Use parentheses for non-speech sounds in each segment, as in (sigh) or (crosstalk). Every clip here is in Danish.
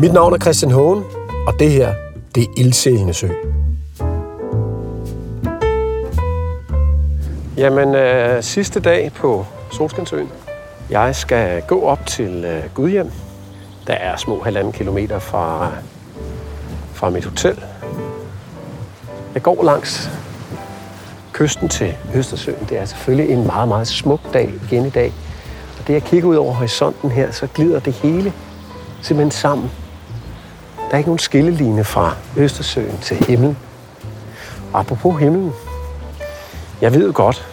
Mit navn er Christian Hågen, og det her, det er Ildsjælende Sø. Jamen, øh, sidste dag på Solskinsøen. Jeg skal gå op til øh, Gudhjem. Der er små halvanden kilometer fra, fra mit hotel. Jeg går langs kysten til Østersøen. Det er selvfølgelig en meget, meget smuk dag igen i dag. Og det jeg kigger ud over horisonten her, så glider det hele simpelthen sammen. Der er ikke nogen skillelinje fra Østersøen til himlen. Og apropos himlen, jeg ved godt,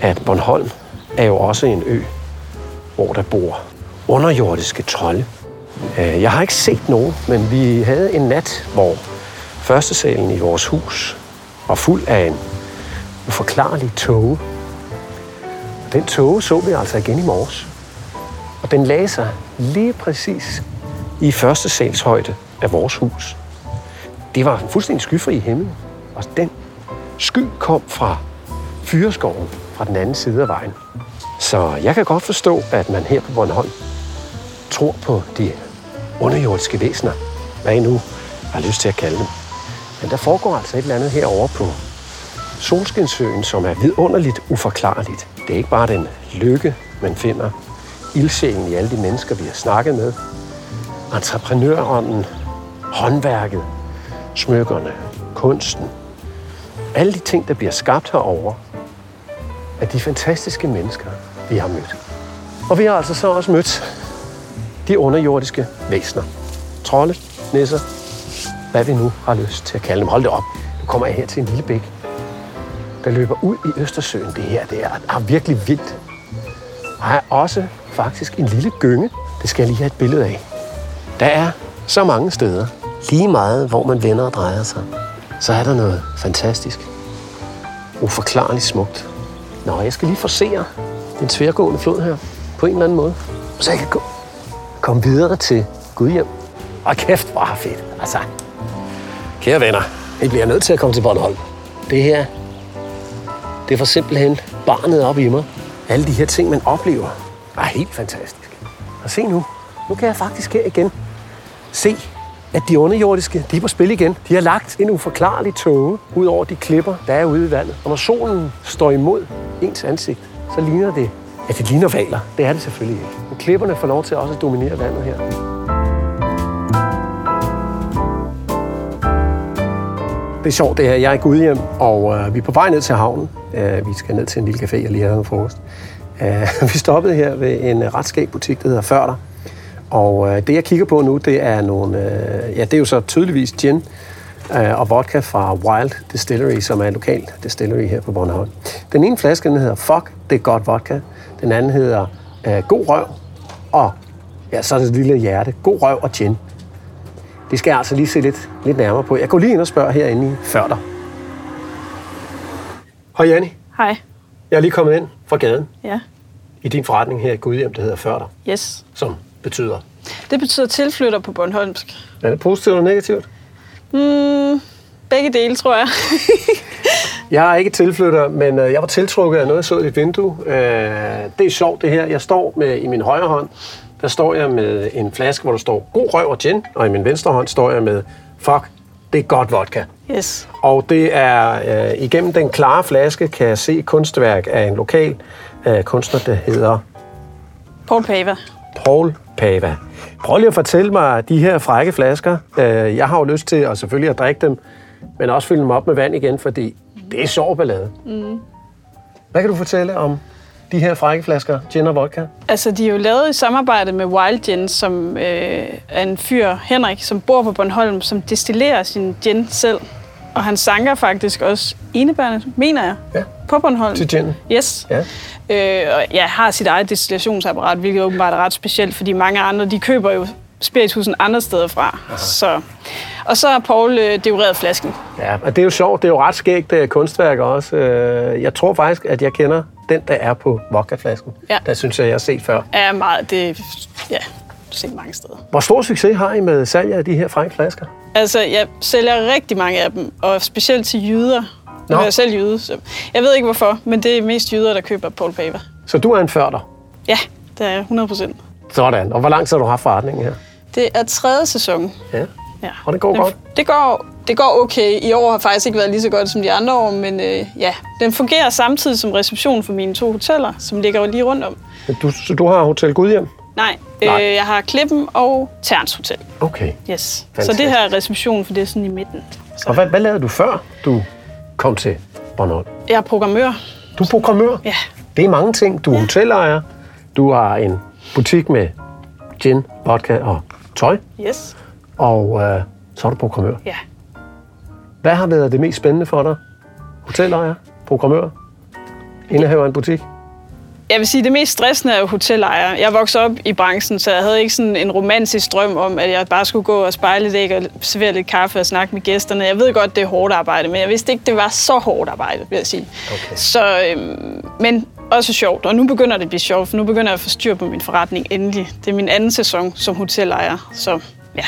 at Bornholm er jo også en ø, hvor der bor underjordiske trolde. Øh, jeg har ikke set nogen, men vi havde en nat, hvor første salen i vores hus var fuld af en uforklarlig tåge. Den tåge så vi altså igen i morges. Og den lagde sig lige præcis i første salshøjde af vores hus. Det var en fuldstændig skyfri himmel, og den sky kom fra fyreskoven fra den anden side af vejen. Så jeg kan godt forstå, at man her på Bornholm tror på de underjordiske væsener, hvad I nu har lyst til at kalde dem. Men der foregår altså et eller andet herovre på Solskinsøen, som er vidunderligt uforklarligt. Det er ikke bare den lykke, man finder, ildsjælen i alle de mennesker, vi har snakket med, entreprenørånden, håndværket, smykkerne, kunsten. Alle de ting, der bliver skabt herover af de fantastiske mennesker, vi har mødt. Og vi har altså så også mødt de underjordiske væsener. Trolde, nisser, hvad vi nu har lyst til at kalde dem. Hold det op. Nu kommer jeg her til en lille bæk, der løber ud i Østersøen. Det her det er, er virkelig vildt. Og er også faktisk en lille gynge. Det skal jeg lige have et billede af. Der er så mange steder, lige meget hvor man vender og drejer sig, så er der noget fantastisk. Uforklarligt smukt. Nå, jeg skal lige forsere den tværgående flod her på en eller anden måde. Så jeg kan gå, komme videre til Gudhjem. Og kæft, hvor er fedt. Altså, kære venner, I bliver nødt til at komme til Bornholm. Det her, det får simpelthen barnet op i mig. Alle de her ting, man oplever, er helt fantastisk. Og se nu, nu kan jeg faktisk her igen se, at de underjordiske, de er på spil igen. De har lagt en uforklarlig tåge ud over de klipper, der er ude i vandet. Og når solen står imod ens ansigt, så ligner det, at det ligner valer. Det er det selvfølgelig ikke. Men klipperne får lov til også at dominere vandet her. Det er sjovt det her. Jeg er i Gudhjem, og øh, vi er på vej ned til havnen. Øh, vi skal ned til en lille café, og lige have en frokost. Øh, (laughs) vi stoppede her ved en øh, ret skæg butik, der hedder Førder. Og øh, det, jeg kigger på nu, det er nogle... Øh, ja, det er jo så tydeligvis gin øh, og vodka fra Wild Distillery, som er lokal distillery her på Bornholm. Den ene flaske, den hedder Fuck, det er godt vodka. Den anden hedder øh, God Røv, og ja, så er det et lille hjerte. God Røv og gin. Det skal jeg altså lige se lidt, lidt nærmere på. Jeg går lige ind og spørger herinde i Førder. Hej Janni, Hej. jeg er lige kommet ind fra gaden Ja. i din forretning her i Gudhjem, der hedder Førder, Yes. som betyder... Det betyder tilflytter på Bornholmsk. Er det positivt eller negativt? Mm, begge dele, tror jeg. (laughs) Jeg er ikke tilflytter, men øh, jeg var tiltrukket af noget, jeg så i et vindue. Øh, det er sjovt det her. Jeg står med i min højre hånd, der står jeg med en flaske, hvor der står god røv og gin, og i min venstre hånd står jeg med fuck, det er godt vodka. Yes. Og det er øh, igennem den klare flaske, kan jeg se kunstværk af en lokal øh, kunstner, der hedder Paul Pava. Paul Pava. Prøv lige at fortælle mig de her frække flasker. Øh, Jeg har jo lyst til at selvfølgelig at drikke dem, men også fylde dem op med vand igen, fordi det er sjov ballade. Mm. Hvad kan du fortælle om de her frække flasker gin og vodka? Altså, de er jo lavet i samarbejde med Wild Gin, som øh, er en fyr, Henrik, som bor på Bornholm, som destillerer sin gin selv. Og han sanker faktisk også enebærende, mener jeg, Ja. på Bornholm. Til gin? Yes. Ja. Øh, og ja, har sit eget destillationsapparat, hvilket åbenbart er ret specielt, fordi mange andre, de køber jo spiritusen andre steder fra. Så. Og så har Paul øh, dekoreret flasken. Ja, og det er jo sjovt. Det er jo ret skægt, er kunstværk også. Øh, Jeg tror faktisk, at jeg kender den, der er på vodkaflasken. Ja. Der synes jeg, jeg har set før. Er meget, det, ja, set mange steder. Hvor stor succes har I med salg af de her frække flasker? Altså, jeg sælger rigtig mange af dem, og specielt til jyder. Nå. Nu er jeg selv jyde, så jeg ved ikke hvorfor, men det er mest jyder, der køber Paul Pava. Så du er en førder. Ja, det er 100 procent. Sådan. Og hvor lang tid har du haft forretningen her? Det er tredje sæson. Ja. Ja. Og det går den, godt? Det går, det går okay. I år har faktisk ikke været lige så godt som de andre år, men øh, ja, den fungerer samtidig som reception for mine to hoteller, som ligger jo lige rundt om. Du, så du har Hotel Gudhjem? Nej, Nej. Øh, jeg har Klippen og Terns Hotel. Okay. Yes. Fantastisk. Så det her er reception, for det er sådan i midten. Så Og hvad, hvad lavede du før, du kom til Bornholm? jeg er programmør. Du er programmør. Ja. Det er mange ting. Du er hotellejer. Du har en butik med gin, vodka og tøj. Yes. Og øh, så er du programmør. Ja. Hvad har været det mest spændende for dig? Hotellejer? Programmør? Indehaver af en butik? Jeg vil sige, det mest stressende er jo hotellejer. Jeg voksede op i branchen, så jeg havde ikke sådan en romantisk drøm om, at jeg bare skulle gå og spejle lidt æg og servere lidt kaffe og snakke med gæsterne. Jeg ved godt, det er hårdt arbejde, men jeg vidste ikke, det var så hårdt arbejde, vil jeg sige. Okay. Så, øhm, men også sjovt, og nu begynder det at blive sjovt, for nu begynder jeg at få styr på min forretning endelig. Det er min anden sæson som hotellejer, så ja.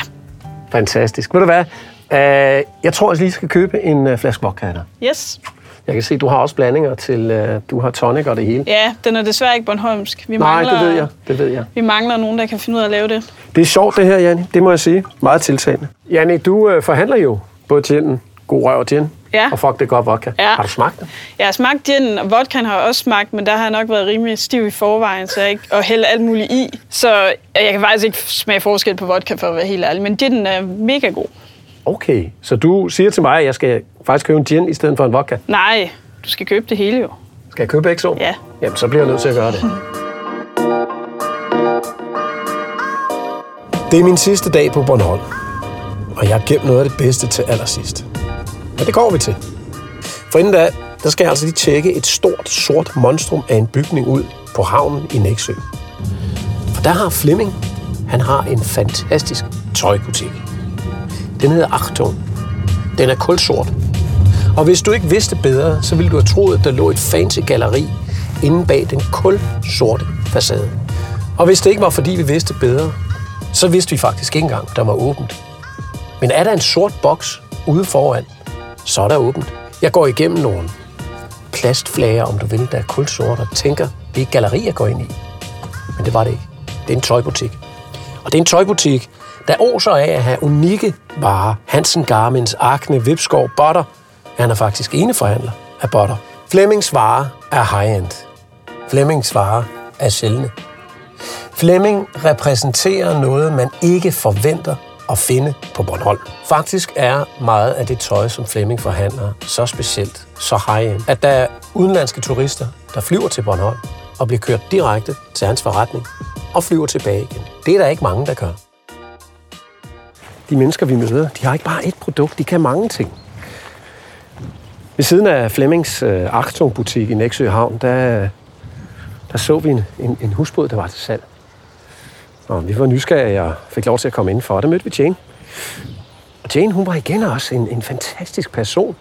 Fantastisk. Ved du hvad? Øh, jeg tror, jeg lige skal købe en øh, flaske vodka af dig. Yes. Jeg kan se, du har også blandinger til, øh, du har tonic og det hele. Ja, den er desværre ikke Bornholmsk. Vi Nej, mangler, det ved jeg. Det ved jeg. Vi mangler nogen, der kan finde ud af at lave det. Det er sjovt det her, Janni. Det må jeg sige. Meget tiltalende. Janni, du øh, forhandler jo både ginen, god røv og gin, Ja. og fuck det godt vodka. Ja. Har du smagt det? Jeg har smagt gin, og vodkaen har jeg også smagt, men der har jeg nok været rimelig stiv i forvejen, så jeg ikke, og hælde alt muligt i. Så jeg kan faktisk ikke smage forskel på vodka, for at være helt ærlig, men ginen er mega god. Okay, så du siger til mig, at jeg skal faktisk købe en gin i stedet for en vodka. Nej, du skal købe det hele jo. Skal jeg købe begge så? Ja. Jamen, så bliver jeg nødt til at gøre det. (laughs) Det er min sidste dag på Bornholm, og jeg har gemt noget af det bedste til allersidst. Men det går vi til. For inden da, der skal jeg altså lige tjekke et stort, sort monstrum af en bygning ud på havnen i Næksø. For der har Flemming, han har en fantastisk tøjbutik. Den hedder Achtung. Den er kulsort. Og hvis du ikke vidste bedre, så ville du have troet, at der lå et fancy galleri inde bag den kulsorte facade. Og hvis det ikke var, fordi vi vidste bedre, så vidste vi faktisk ikke engang, der var åbent. Men er der en sort boks ude foran, så er der åbent. Jeg går igennem nogle plastflager, om du vil, der er kulsort, og tænker, det er et galleri, jeg går ind i. Men det var det ikke. Det er en tøjbutik. Og det er en tøjbutik, der åser af at have unikke varer. Hansen Garmins, Akne, Vipskov, Butter. Han er faktisk eneforhandler af Butter. Flemmings varer er high-end. Flemmings varer er sjældne. Flemming repræsenterer noget, man ikke forventer at finde på Bornholm. Faktisk er meget af det tøj, som Flemming forhandler, så specielt, så high-end, at der er udenlandske turister, der flyver til Bornholm og bliver kørt direkte til hans forretning og flyver tilbage igen. Det er der ikke mange, der gør. De mennesker, vi møder, de har ikke bare et produkt, de kan mange ting. Ved siden af Flemmings øh, Achtung-butik i Næksø Havn, der, der så vi en, en, en husbåd, der var til salg. Og vi var nysgerrige og fik lov til at komme indenfor, og der mødte vi Jane. Og Jane, hun var igen også en, en fantastisk person.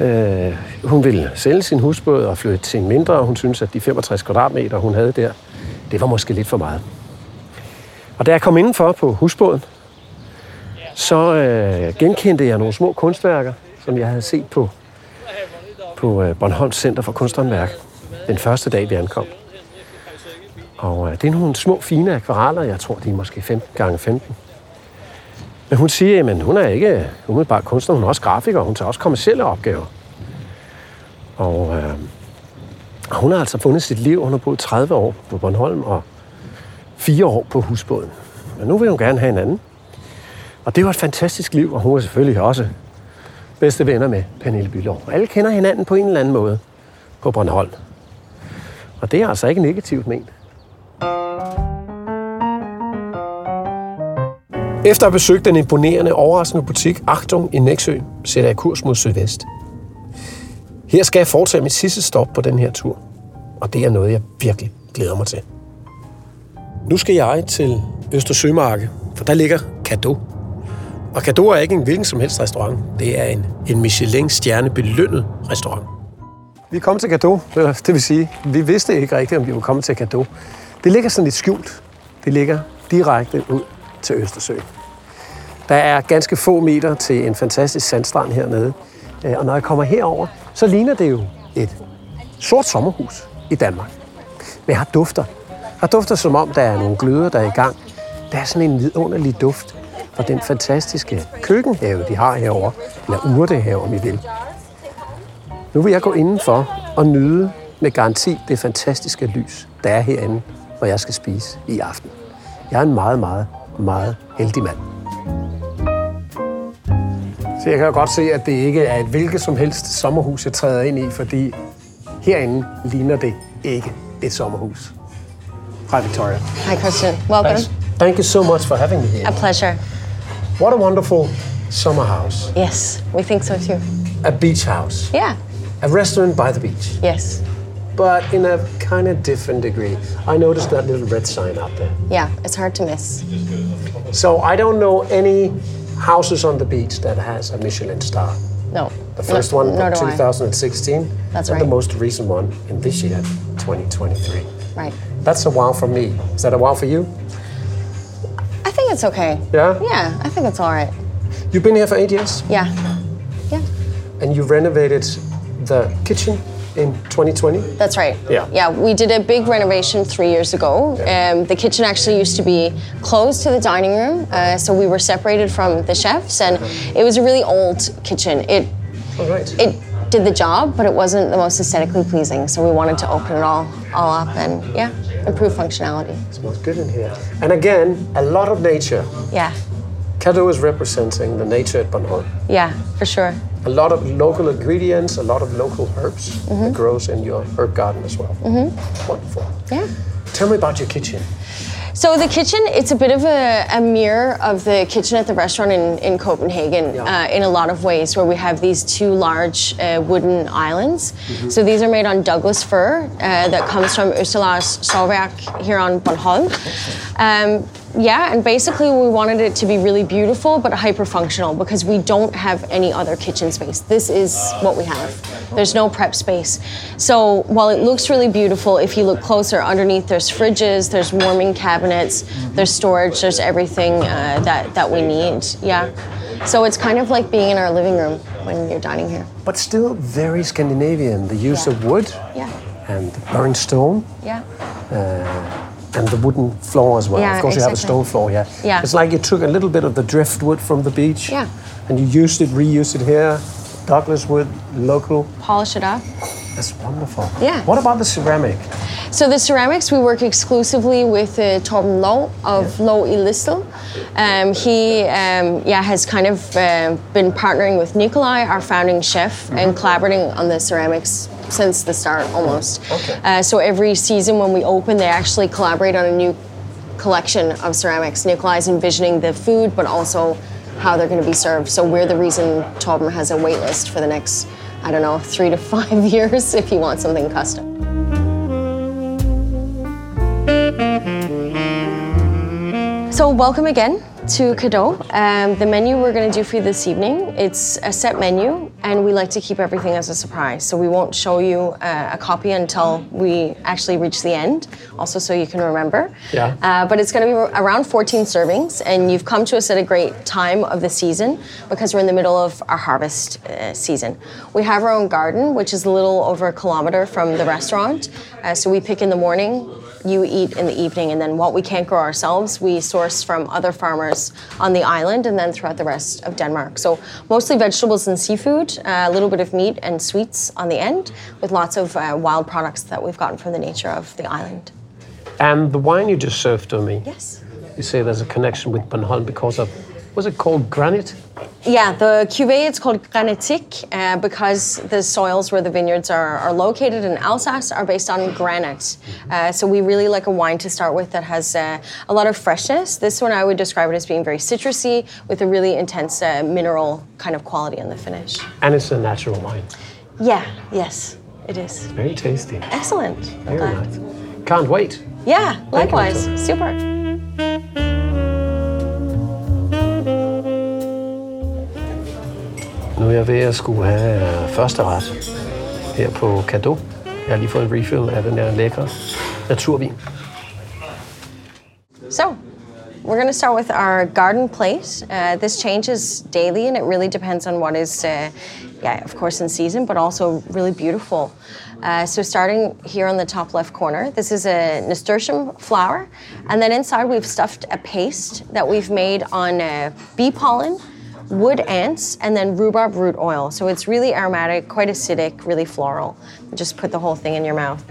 Øh, hun ville sælge sin husbåd og flytte til en mindre, og hun syntes, at de 65 kvadratmeter, hun havde der, det var måske lidt for meget. Og da jeg kom indenfor på husbåden, så øh, genkendte jeg nogle små kunstværker, som jeg havde set på, på øh, Bornholms Center for Kunsthåndværk den første dag, vi ankom. Og øh, det er nogle små, fine akvareller. Jeg tror, de er måske 15 gange 15. Men hun siger, at hun er ikke øh, umiddelbart kunstner, hun er også grafiker, og hun tager også kommersielle opgaver. Og øh, hun har altså fundet sit liv. Hun har boet 30 år på Bornholm og 4 år på husbåden. Men nu vil hun gerne have en anden. Og det var et fantastisk liv, og hun er selvfølgelig også bedste venner med Pernille Bylov. Alle kender hinanden på en eller anden måde på Bornholm. Og det er altså ikke negativt ment. Efter at have besøgt den imponerende, overraskende butik Achtung i Næksø, sætter jeg kurs mod sydvest. Her skal jeg foretage mit sidste stop på den her tur. Og det er noget, jeg virkelig glæder mig til. Nu skal jeg til Østersømarke, for der ligger Kado. Og Kado er ikke en hvilken som helst restaurant. Det er en, en Michelin-stjerne belønnet restaurant. Vi kom til Kado, det vil sige, vi vidste ikke rigtigt, om vi var kommet til Kado. Det ligger sådan lidt skjult. Det ligger direkte ud til Østersøen. Der er ganske få meter til en fantastisk sandstrand hernede. Øh, og når jeg kommer herover, så ligner det jo et sort sommerhus i Danmark. Men jeg har dufter. Jeg har dufter som om, der er nogle gløder, der er i gang. der er sådan en vidunderlig duft fra den fantastiske køkkenhave, de har herovre, eller urtehave, om I vil. Nu vil jeg gå indenfor og nyde med garanti det fantastiske lys, der er herinde, hvor jeg skal spise i aften. Jeg er en meget, meget, meget heldig mand. Så jeg kan jo godt se, at det ikke er et hvilket som helst sommerhus, jeg træder ind i, fordi herinde ligner det ikke et sommerhus. Hi, Victoria. Hi, Christian. Welcome. Thanks. Thank you so much for having me here. A pleasure. What a wonderful summer house. Yes, we think so too. A beach house. Yeah. A restaurant by the beach. Yes. But in a kind of different degree. I noticed that little red sign out there. Yeah, it's hard to miss. So I don't know any houses on the beach that has a Michelin star. No. The first no, one in do I. 2016. That's and the most recent one in this year, 2023. Right. That's a wow for me. Is that a wow for you? It's okay. Yeah? Yeah, I think it's all right. You've been here for eight years Yeah. Yeah. and you renovated the kitchen in 2020. That's right. Yeah. Yeah, we did a big renovation three years ago. Um, the kitchen actually used to be close to the dining room, uh, so we were separated from the chefs, and it was a really old kitchen. It All right. it did the job, but it wasn't the most aesthetically pleasing. So we wanted to open it all all up and yeah, improve functionality. smells good in here. And again, a lot of nature. Yeah. Cado is representing the nature at Bornholm. Yeah, for sure. A lot of local ingredients, a lot of local herbs that grows in your herb garden as well. Mm -hmm. Wonderful. Yeah. Tell me about your kitchen. So the kitchen, it's a bit of a, a mirror of the kitchen at the restaurant in, in Copenhagen Yeah. uh, in a lot of ways, where we have these two large uh, wooden islands. So these are made on Douglas fir uh, that comes from Østerlars Solværk here on Bornholm. Um, yeah, and basically we wanted it to be really beautiful but hyper functional because we don't have any other kitchen space. This is what we have. There's no prep space. So while it looks really beautiful, if you look closer underneath, there's fridges, there's warming cabinets, there's storage, there's everything uh, that, that we need. Yeah. So it's kind of like being in our living room when you're dining here. But still very Scandinavian. The use Yeah. of wood Yeah. and burnt stone Yeah. And the wooden floor as well. Yeah, of course, you have a stone floor, yeah. Yeah. It's like you took a little bit of the driftwood from the beach Yeah. and you used it, reused it here. Douglas wood, local. Polish it up. That's wonderful. Yeah. What about the ceramic? So the ceramics, we work exclusively with uh, Torben Low of Low i Listel. Um, he um, yeah, has kind of uh, been partnering with Nikolai, our founding chef, and collaborating on the ceramics since the start almost. Okay. Uh, so every season when we open, they actually collaborate on a new collection of ceramics. Nikolai's envisioning the food, but also how they're going to be served. So we're the reason Torben has a wait list for the next, I don't know, three to (laughs) five years if he wants something custom. So welcome again to Cadeau. Um, the menu we're going to do for you this evening, it's a set menu, and we like to keep everything as a surprise. So we won't show you uh, a copy until we actually reach the end, also so you can remember. Yeah. Uh, but it's going to be around 14 servings, and you've come to us at a great time of the season because we're in the middle of our harvest uh, season. We have our own garden, which is a little over a kilometer from the restaurant. Uh, so we pick in the morning, you eat in the evening, and then what we can't grow ourselves, we source from other farmers on the island and then throughout the rest of Denmark. So mostly vegetables and seafood, uh, a little bit of meat and sweets on the end, with lots of uh, wild products that we've gotten from the nature of the island. And the wine you just served to me, Yes. you say there's a connection with Bornholm because of, was it called granite? Yeah, the cuvee it's called granitique uh, because the soils where the vineyards are, are located in Alsace are based on granite. Uh, so we really like a wine to start with that has uh, a lot of freshness. This one I would describe it as being very citrusy with a really intense uh, mineral kind of quality in the finish. And it's a natural wine. Yeah, yes, it is. Very tasty. Excellent. Very nice. Can't wait. Yeah, likewise. Super. Nu er jeg ved at skulle have øh, første ret her på Kado. Jeg har lige fået en refill af den her lækre naturvin. So, we're going to start with our garden plate. Uh, this changes daily, and it really depends on what is uh, yeah, of course in season, but also really beautiful. Uh, so starting here on the top left corner, this is a nasturtium flower, and then inside we've stuffed a paste that we've made on uh, bee pollen, wood ants, and then rhubarb root oil. So it's really aromatic, quite acidic, really floral. Just put the whole thing in your mouth.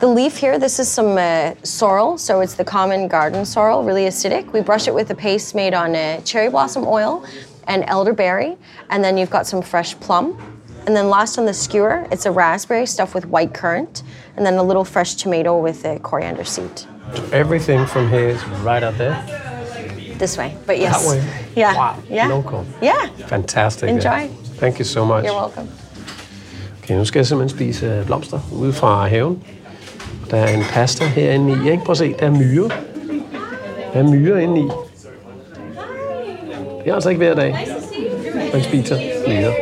The leaf here, this is some uh, sorrel, so it's the common garden sorrel, really acidic. We brush it with a paste made on uh, cherry blossom oil and elderberry, and then you've got some fresh plum. And then last on the skewer, it's a raspberry stuffed with white currant, and then a little fresh tomato with a coriander seed. Everything from here is right up there. This way, but yes. That way? Yeah. Wow, Yeah. local. Yeah. Fantastic. Enjoy. Thank you so much. You're welcome. Okay, nu skal jeg simpelthen spise øh, blomster ude fra haven. Der er en pasta herinde i. Ikke? Prøv at se, der er myrer. Der er myrer inde i. Det er altså ikke hver dag, man spiser myrer.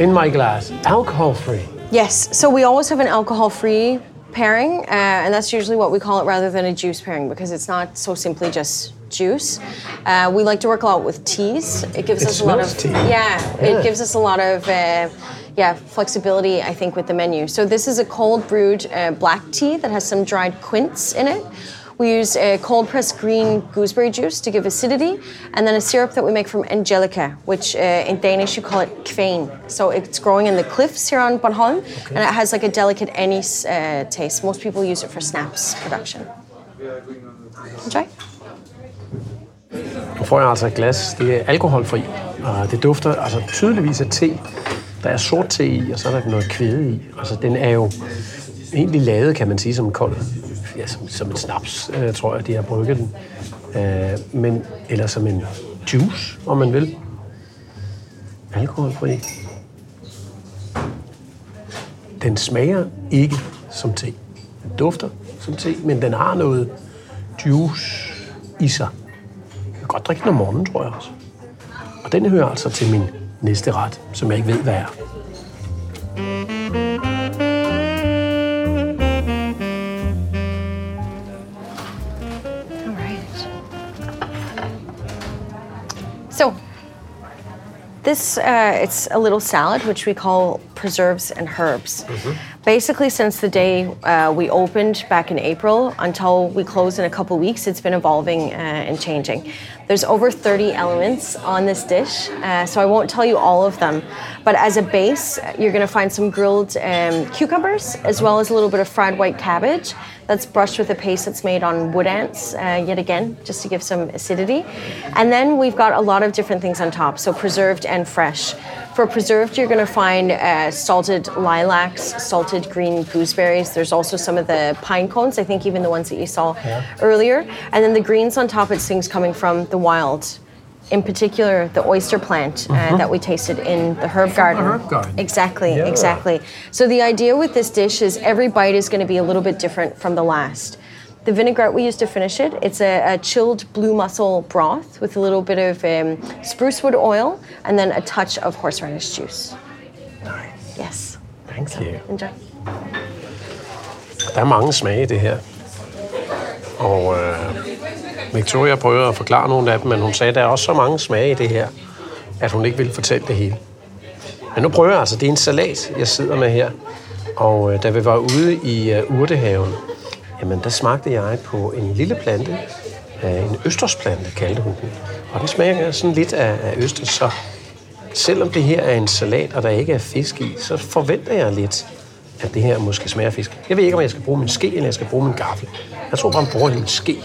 In my glass, alcohol free. Yes, so we always have an alcohol free pairing, uh, and that's usually what we call it rather than a juice pairing because it's not so simply just juice. Uh, we like to work a lot with teas. It gives It us a lot of tea. yeah, Yeah. It gives us a lot of uh, yeah flexibility. I think with the menu. So this is a cold brewed uh, black tea that has some dried quince in it. We use uh, cold pressed green gooseberry juice to give acidity, and then a syrup that we make from angelica, which uh, in Danish you call it kvein. So it's growing in the cliffs here on Bornholm, and it has like a delicate anise uh, taste. Most people use it for snaps production. Enjoy. Nu får jeg altså et glas. Det er alkoholfri, og det dufter altså tydeligvis af te. Der er sort te i, og så er der noget kvæde i. Altså, den er jo egentlig lavet, kan man sige, som en kold, ja, som, som en snaps, øh, tror jeg, de har brygget den. Øh, men, eller som en juice, om man vil. Alkoholfri. Den smager ikke som te. Den dufter som te, men den har noget juice i sig. Jeg kan godt drikke den om morgenen, tror jeg også. Og den hører altså til min næste ret, som jeg ikke ved, hvad er. This uh, it's a little salad which we call preserves and herbs. Basically, since the day uh, we opened back in April until we close in a couple weeks, it's been evolving uh, and changing. There's over 30 elements on this dish, uh, so I won't tell you all of them. But as a base, you're going to find some grilled um, cucumbers as well as a little bit of fried white cabbage that's brushed with a paste that's made on wood ants, uh, yet again, just to give some acidity. And then we've got a lot of different things on top, so preserved and fresh. For preserved, you're going to find uh, salted lilacs, salted green gooseberries. There's also some of the pine cones, I think even the ones that you saw earlier. And then the greens on top, it's things coming from the wild. In particular, the oyster plant uh, that we tasted in the herb garden. herb garden. Exactly, Yeah. exactly. So the idea with this dish is every bite is going to be a little bit different from the last. The vinaigrette we use to finish it, it's a, a chilled blue mussel broth with a little bit of um, spruce wood oil and then a touch of horseradish juice. Nice. Yes. Thank you. Enjoy. Der er mange smage i det her. Og øh, Victoria prøvede at forklare nogle af dem, men hun sagde, at der er også så mange smage i det her, at hun ikke ville fortælle det hele. Men nu prøver jeg altså. Det er en salat, jeg sidder med her. Og øh, da vi var ude i øh, urtehaven, jamen der smagte jeg på en lille plante. Øh, en østersplante, kaldte hun den. Og den smager sådan lidt af, af østers, så selvom det her er en salat, og der ikke er fisk i, så forventer jeg lidt, at det her måske smager fisk. Jeg ved ikke, om jeg skal bruge min ske, eller jeg skal bruge min gaffel. Jeg tror bare, man bruger min ske.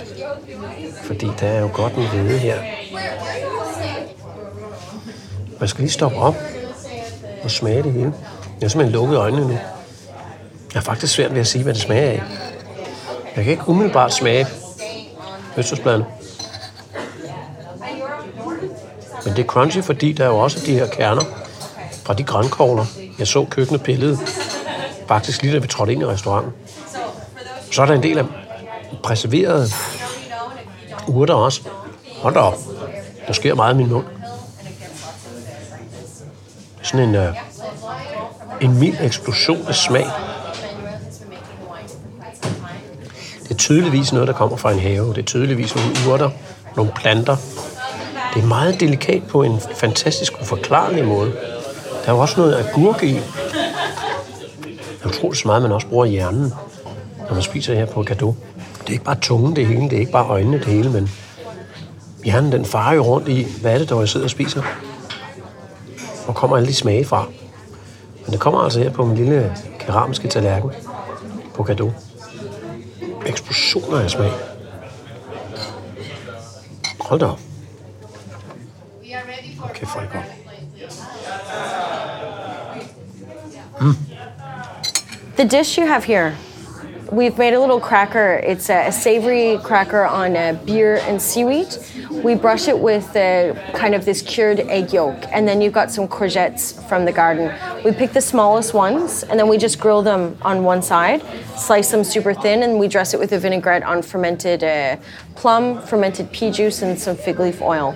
Fordi der er jo godt en hvede her. Man jeg skal lige stoppe op og smage det hele. Jeg har simpelthen lukket øjnene nu. Jeg har faktisk svært ved at sige, hvad det smager af. Jeg kan ikke umiddelbart smage østersbladene. Men det er crunchy, fordi der er jo også de her kerner fra de grønkogler, jeg så køkkenet pillede. Faktisk lige da vi trådte ind i restauranten. Så er der en del af preserverede urter også. Hold da op. Der sker meget i min mund. Sådan en, øh, en mild eksplosion af smag. Det er tydeligvis noget, der kommer fra en have. Det er tydeligvis nogle urter, nogle planter. Det er meget delikat på en fantastisk uforklarlig måde. Der er jo også noget agurk i. Jeg tror så meget, man også bruger hjernen, når man spiser her på gado. Det er ikke bare tungen det hele, det er ikke bare øjnene det hele, men hjernen den farer jo rundt i, hvad er det, der jeg sidder og spiser? Hvor kommer alle de smage fra? Men det kommer altså her på min lille keramiske tallerken på gado. Eksplosioner af smag. Hold da op. Okay, for det godt. The dish you have here, we've made a little cracker. It's a, a savory cracker on uh, beer and seaweed. We brush it with uh, kind of this cured egg yolk, and then you've got some courgettes from the garden. We pick the smallest ones, and then we just grill them on one side, slice them super thin, and we dress it with a vinaigrette on fermented uh, plum, fermented pea juice, and some fig leaf oil.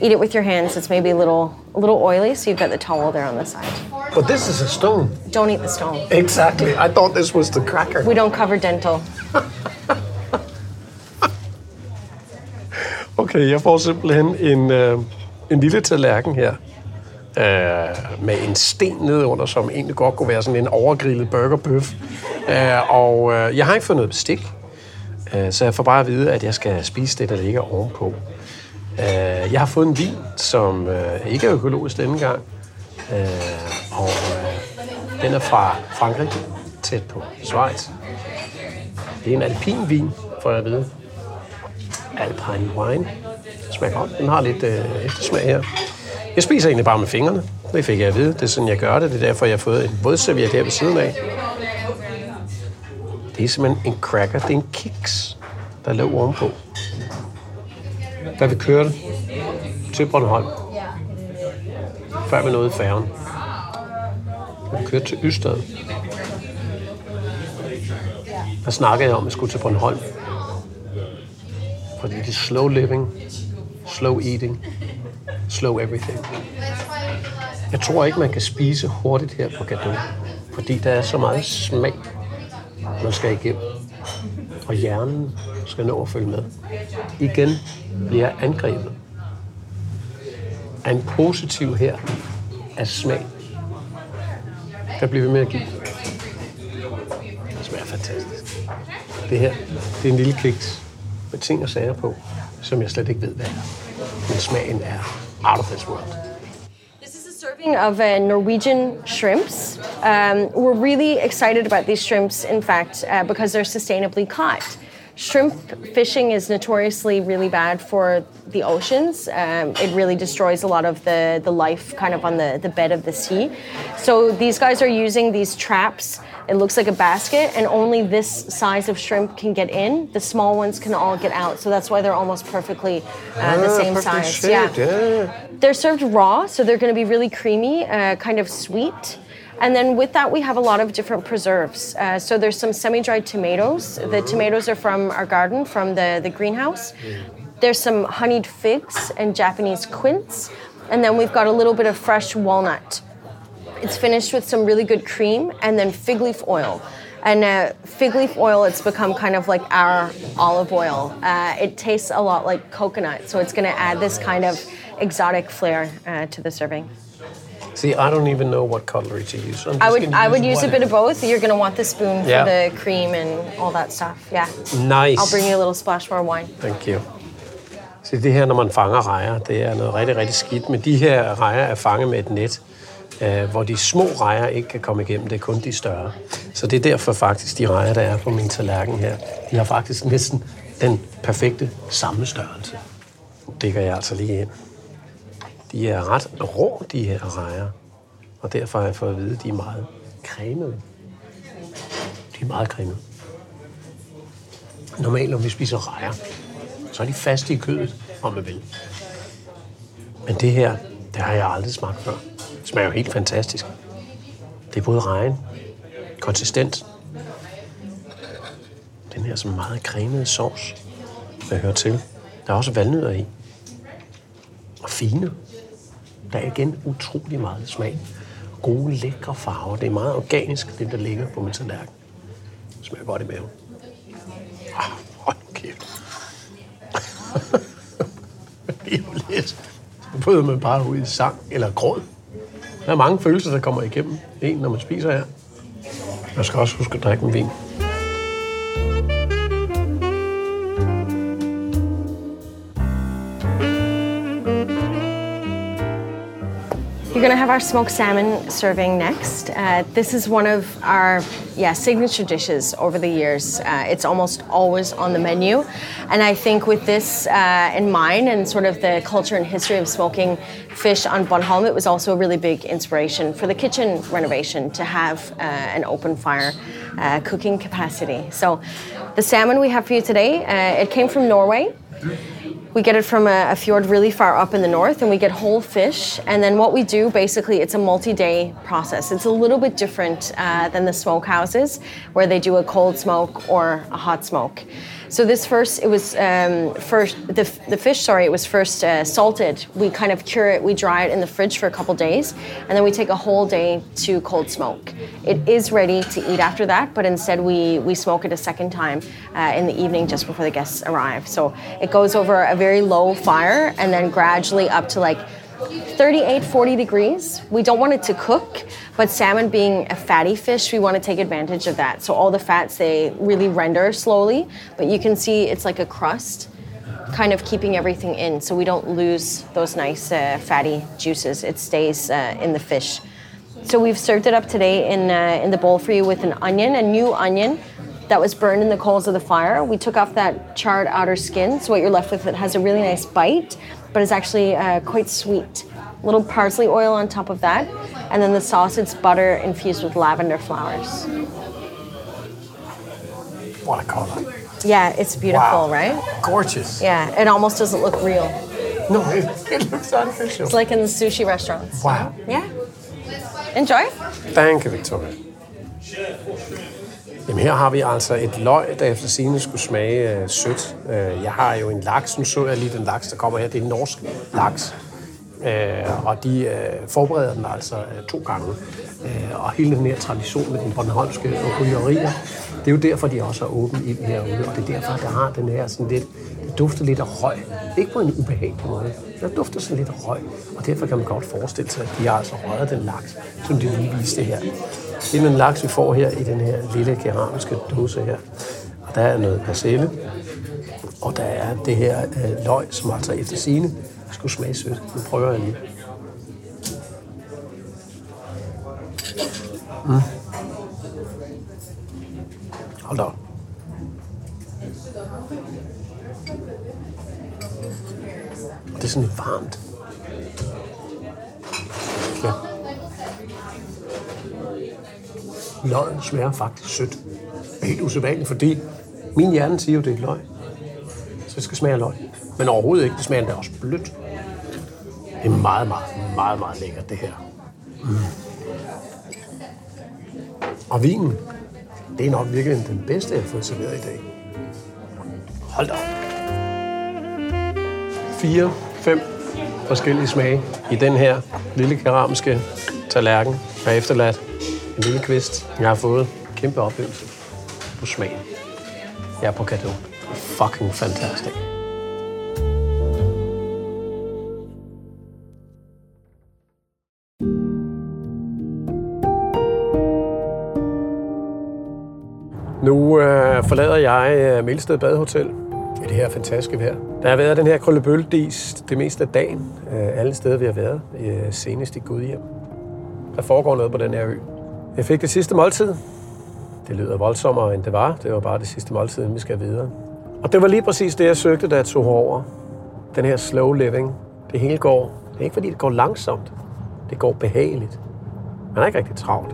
Eat it with your hands. It's maybe a little a little oily, so you've got the towel there on the side. But this is a stone. Don't eat the stone. Exactly. I thought this was the cracker. We don't cover dental. (laughs) Okay, jeg får simpelthen en, øh, en lille tallerken her. Øh, med en sten nedunder, som egentlig godt kunne være sådan en overgrillet burgerbøf. Øh, og øh, jeg har ikke fået noget bestik, øh, så jeg får bare at vide, at jeg skal spise det, der ligger ovenpå. Øh, jeg har fået en vin, som øh, ikke er økologisk denne gang. Øh, og øh, den er fra Frankrig, tæt på Schweiz. Det er en alpin vin, får jeg at vide. Alpine wine. Det smager godt. Den har lidt øh, eftersmag her. Jeg spiser egentlig bare med fingrene. Det fik jeg at vide. Det er sådan, jeg gør det. Det er derfor, jeg har fået en vådserviet her ved siden af. Det er simpelthen en cracker. Det er en kiks, der lå ovenpå. Da vi kørte til Bornholm, før vi nåede færgen, da vi kørte til Ystad, der snakkede jeg om, at jeg skulle til Bornholm. Fordi det er slow living, slow eating, slow everything. Jeg tror ikke, man kan spise hurtigt her på Gado, fordi der er så meget smag, man skal igennem. Og hjernen skal nå at følge med. Igen bliver angrebet af en positiv her af smag. Der bliver vi med at give. Det smager fantastisk. Det her, det er en lille kiks med ting og sager på, som jeg slet ikke ved, hvad er. Men smagen er out of this world. This is a serving of uh, Norwegian shrimps. Um, we're really excited about these shrimps, in fact, uh, because they're sustainably caught. Shrimp fishing is notoriously really bad for the oceans. Um, it really destroys a lot of the, the life kind of on the, the bed of the sea. So these guys are using these traps. It looks like a basket, and only this size of shrimp can get in. The small ones can all get out. So that's why they're almost perfectly uh, the same perfectly size. shaped, yeah. They're served raw, so they're going to be really creamy, uh, kind of sweet. And then with that, we have a lot of different preserves. Uh, so there's some semi-dried tomatoes. The tomatoes are from our garden, from the, the greenhouse. There's some honeyed figs and Japanese quince. And then we've got a little bit of fresh walnut. It's finished with some really good cream and then fig leaf oil. And uh, fig leaf oil, it's become kind of like our olive oil. Uh, it tastes a lot like coconut, so it's going to add this kind of exotic flair uh, to the serving. See, I don't even know what cutlery to use. I would I would use a bit of both. You're gonna want the spoon Yeah. for the cream and all that stuff. Yeah. Nice. I'll bring you a little splash more wine. Thank you. Se, det her, når man fanger rejer, det er noget rigtig, rigtig skidt. Men de her rejer er fanget med et net, øh, hvor de små rejer ikke kan komme igennem. Det er kun de større. Så det er derfor faktisk, de rejer, der er på min tallerken her, de har faktisk næsten den perfekte samme størrelse. Nu dækker jeg altså lige ind. De er ret rå, de her rejer. Og derfor har jeg fået at vide, at de er meget cremede. De er meget cremede. Normalt, når vi spiser rejer, så er de faste i kødet, om man vil. Men det her, det har jeg aldrig smagt før. Det smager jo helt fantastisk. Det er både rejen, konsistent. Den her som meget cremede sovs, der hører til. Der er også valnødder i. Og fine. Der er igen utrolig meget smag. gode, lækre farver. Det er meget organisk, det der ligger på min tallerken. Det smager godt i maven. Ah, hold kæft. (laughs) det er jo lidt. Så bryder man bare ud i sang eller gråd. Der er mange følelser, der kommer igennem en, når man spiser her. Man skal også huske at drikke en vin. You're gonna have our smoked salmon serving next. Uh, this is one of our yeah signature dishes over the years. Uh, it's almost always on the menu, and I think with this uh, in mind and sort of the culture and history of smoking fish on Bornholm, it was also a really big inspiration for the kitchen renovation to have uh, an open fire uh, cooking capacity. So, the salmon we have for you today, uh, it came from Norway. We get it from a, a, fjord really far up in the north, and we get whole fish. And then what we do, basically, it's a multi-day process. It's a little bit different uh, than the smokehouses, where they do a cold smoke or a hot smoke. So this first, it was um, first the, the fish. Sorry, it was first uh, salted. We kind of cure it. We dry it in the fridge for a couple days, and then we take a whole day to cold smoke. It is ready to eat after that, but instead we we smoke it a second time uh, in the evening just before the guests arrive. So it goes over a very low fire, and then gradually up to like 38, 40 degrees. We don't want it to cook, but salmon being a fatty fish, we want to take advantage of that. So all the fats, they really render slowly, but you can see it's like a crust, kind of keeping everything in so we don't lose those nice uh, fatty juices. It stays uh, in the fish. So we've served it up today in, uh, in the bowl for you with an onion, a new onion that was burned in the coals of the fire. We took off that charred outer skin, so what you're left with, it has a really nice bite, but it's actually uh, quite sweet. Little parsley oil on top of that, and then the sauce, it's butter infused with lavender flowers. What a color. Yeah, it's beautiful, Wow. right? Gorgeous. Yeah, it almost doesn't look real. No, it, it looks artificial. It's like in the sushi restaurants. Wow. Yeah. Enjoy. Thank you, Victoria. Jamen her har vi altså et løg, der efter sine skulle smage øh, sødt. Øh, jeg har jo en laks, nu så jeg lige den laks, der kommer her, det er en norsk laks. Øh, og de øh, forbereder den altså øh, to gange. Øh, og hele den her tradition med den bornholmske rygerier, det er jo derfor, de også har åbent ind herude. Og det er derfor, der har den her sådan lidt, det dufter lidt af røg. Ikke på en ubehagelig måde. Det dufter sådan lidt af røg. Og derfor kan man godt forestille sig, at de har altså røget den laks, som de lige viste her. Det er den laks, vi får her i den her lille keramiske dåse her. Og der er noget persille, og der er det her øh, løg, som altså efter sine skulle smage sødt. Nu prøver jeg lige. Mm. Hold da. Og det er sådan lidt varmt. Ja. Løgn smager faktisk sødt. Det er helt usædvanligt, fordi min hjerne siger jo, det er et løg. Så det skal smage af løg. Men overhovedet ikke. Det smager endda også blødt. Det er meget, meget, meget, meget lækkert, det her. Mm. Og vinen, det er nok virkelig den bedste, jeg har fået serveret i dag. Hold da op. Fire, fem forskellige smage i den her lille keramiske tallerken. der er efterladt en lille kvist. Jeg har fået en kæmpe oplevelse på smagen. Jeg er på kado. Fucking fantastic. Nu øh, forlader jeg øh, Melsted Badehotel i det her fantastiske vejr. Der har været den her krøllebølledis det meste af dagen, øh, alle steder vi har været, øh, senest i Gudhjem. Der foregår noget på den her ø. Jeg fik det sidste måltid. Det lyder voldsommere, end det var. Det var bare det sidste måltid, inden vi skal videre. Og det var lige præcis det, jeg søgte, da jeg tog over. Den her slow living. Det hele går. Det er ikke, fordi det går langsomt. Det går behageligt. Man er ikke rigtig travlt.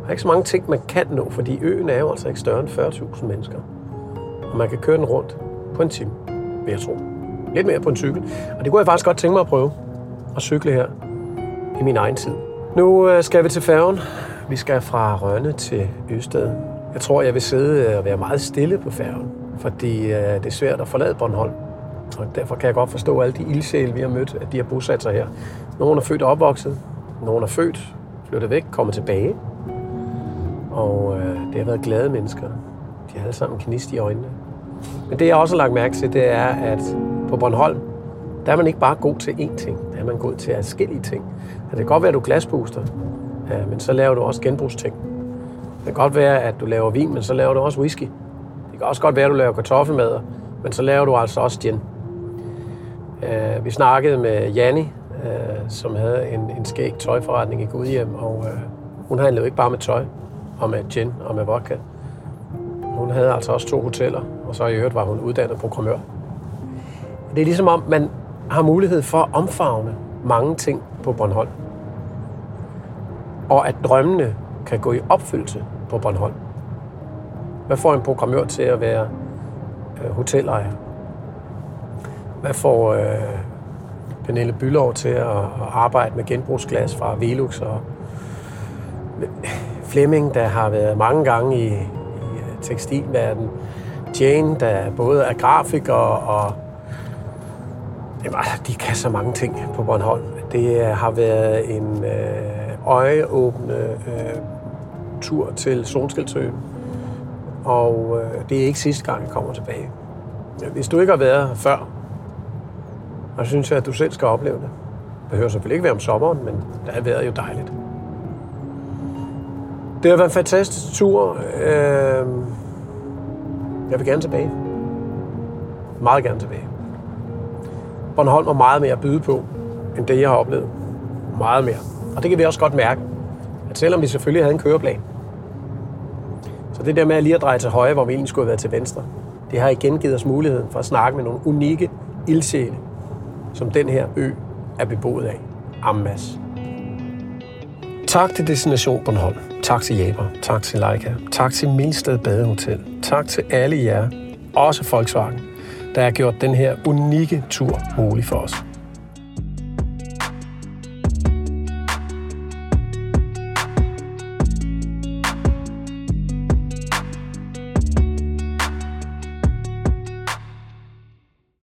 Der er ikke så mange ting, man kan nå, fordi øen er jo altså ikke større end 40.000 mennesker. Og man kan køre den rundt på en time, vil jeg tro. Lidt mere på en cykel. Og det kunne jeg faktisk godt tænke mig at prøve. At cykle her i min egen tid. Nu øh, skal vi til færgen. Vi skal fra Rønne til Østed. Jeg tror, jeg vil sidde øh, og være meget stille på færgen, fordi øh, det er svært at forlade Bornholm. Og derfor kan jeg godt forstå alle de ildsjæle, vi har mødt, at de har bosat sig her. Nogle er født og opvokset, nogle er født flyttet væk, kommet tilbage. Og øh, det har været glade mennesker. De har alle sammen knist i øjnene. Men det, jeg også har lagt mærke til, det er, at på Bornholm, der er man ikke bare god til én ting. Der er man god til forskellige ting. Det kan godt være, at du glasbooster, men så laver du også genbrugsting. Det kan godt være, at du laver vin, men så laver du også whisky. Det kan også godt være, at du laver kartoffelmad, men så laver du altså også gin. Øh, vi snakkede med Janni, øh, som havde en, en skæg tøjforretning i Gudhjem, og øh, hun handlede jo ikke bare med tøj, og med gin og med vodka. Hun havde altså også to hoteller, og så i øvrigt var hun uddannet programmør. Det er ligesom om, man har mulighed for at omfavne mange ting på Bornholm. Og at drømmene kan gå i opfyldelse på Bornholm. Hvad får en programmør til at være øh, hotelejer? Hvad får øh, Pernille Bylov til at, at arbejde med genbrugsglas fra Velux og Flemming, der har været mange gange i, i tekstilverdenen. Jane, der både er grafiker og Jamen, altså, de kan så mange ting på Bornholm. Det øh, har været en øh, øjeåbne øh, tur til Solskildsøen, og øh, det er ikke sidste gang, jeg kommer tilbage. Hvis du ikke har været her før, så synes jeg, at du selv skal opleve det. Det behøver selvfølgelig ikke være om sommeren, men der er været jo dejligt. Det har været en fantastisk tur. Øh, jeg vil gerne tilbage. Meget gerne tilbage. Bornholm har meget mere at byde på, end det, jeg har oplevet. Meget mere. Og det kan vi også godt mærke, at selvom vi selvfølgelig havde en køreplan, så det der med at lige at dreje til højre, hvor vi egentlig skulle have været til venstre, det har igen givet os muligheden for at snakke med nogle unikke ildsjæle, som den her ø er beboet af. Ammas. Tak til Destination Bornholm. Tak til Jaber. Tak til Leica. Tak til Milsted Badehotel. Tak til alle jer, også Volkswagen, der har gjort den her unikke tur mulig for os.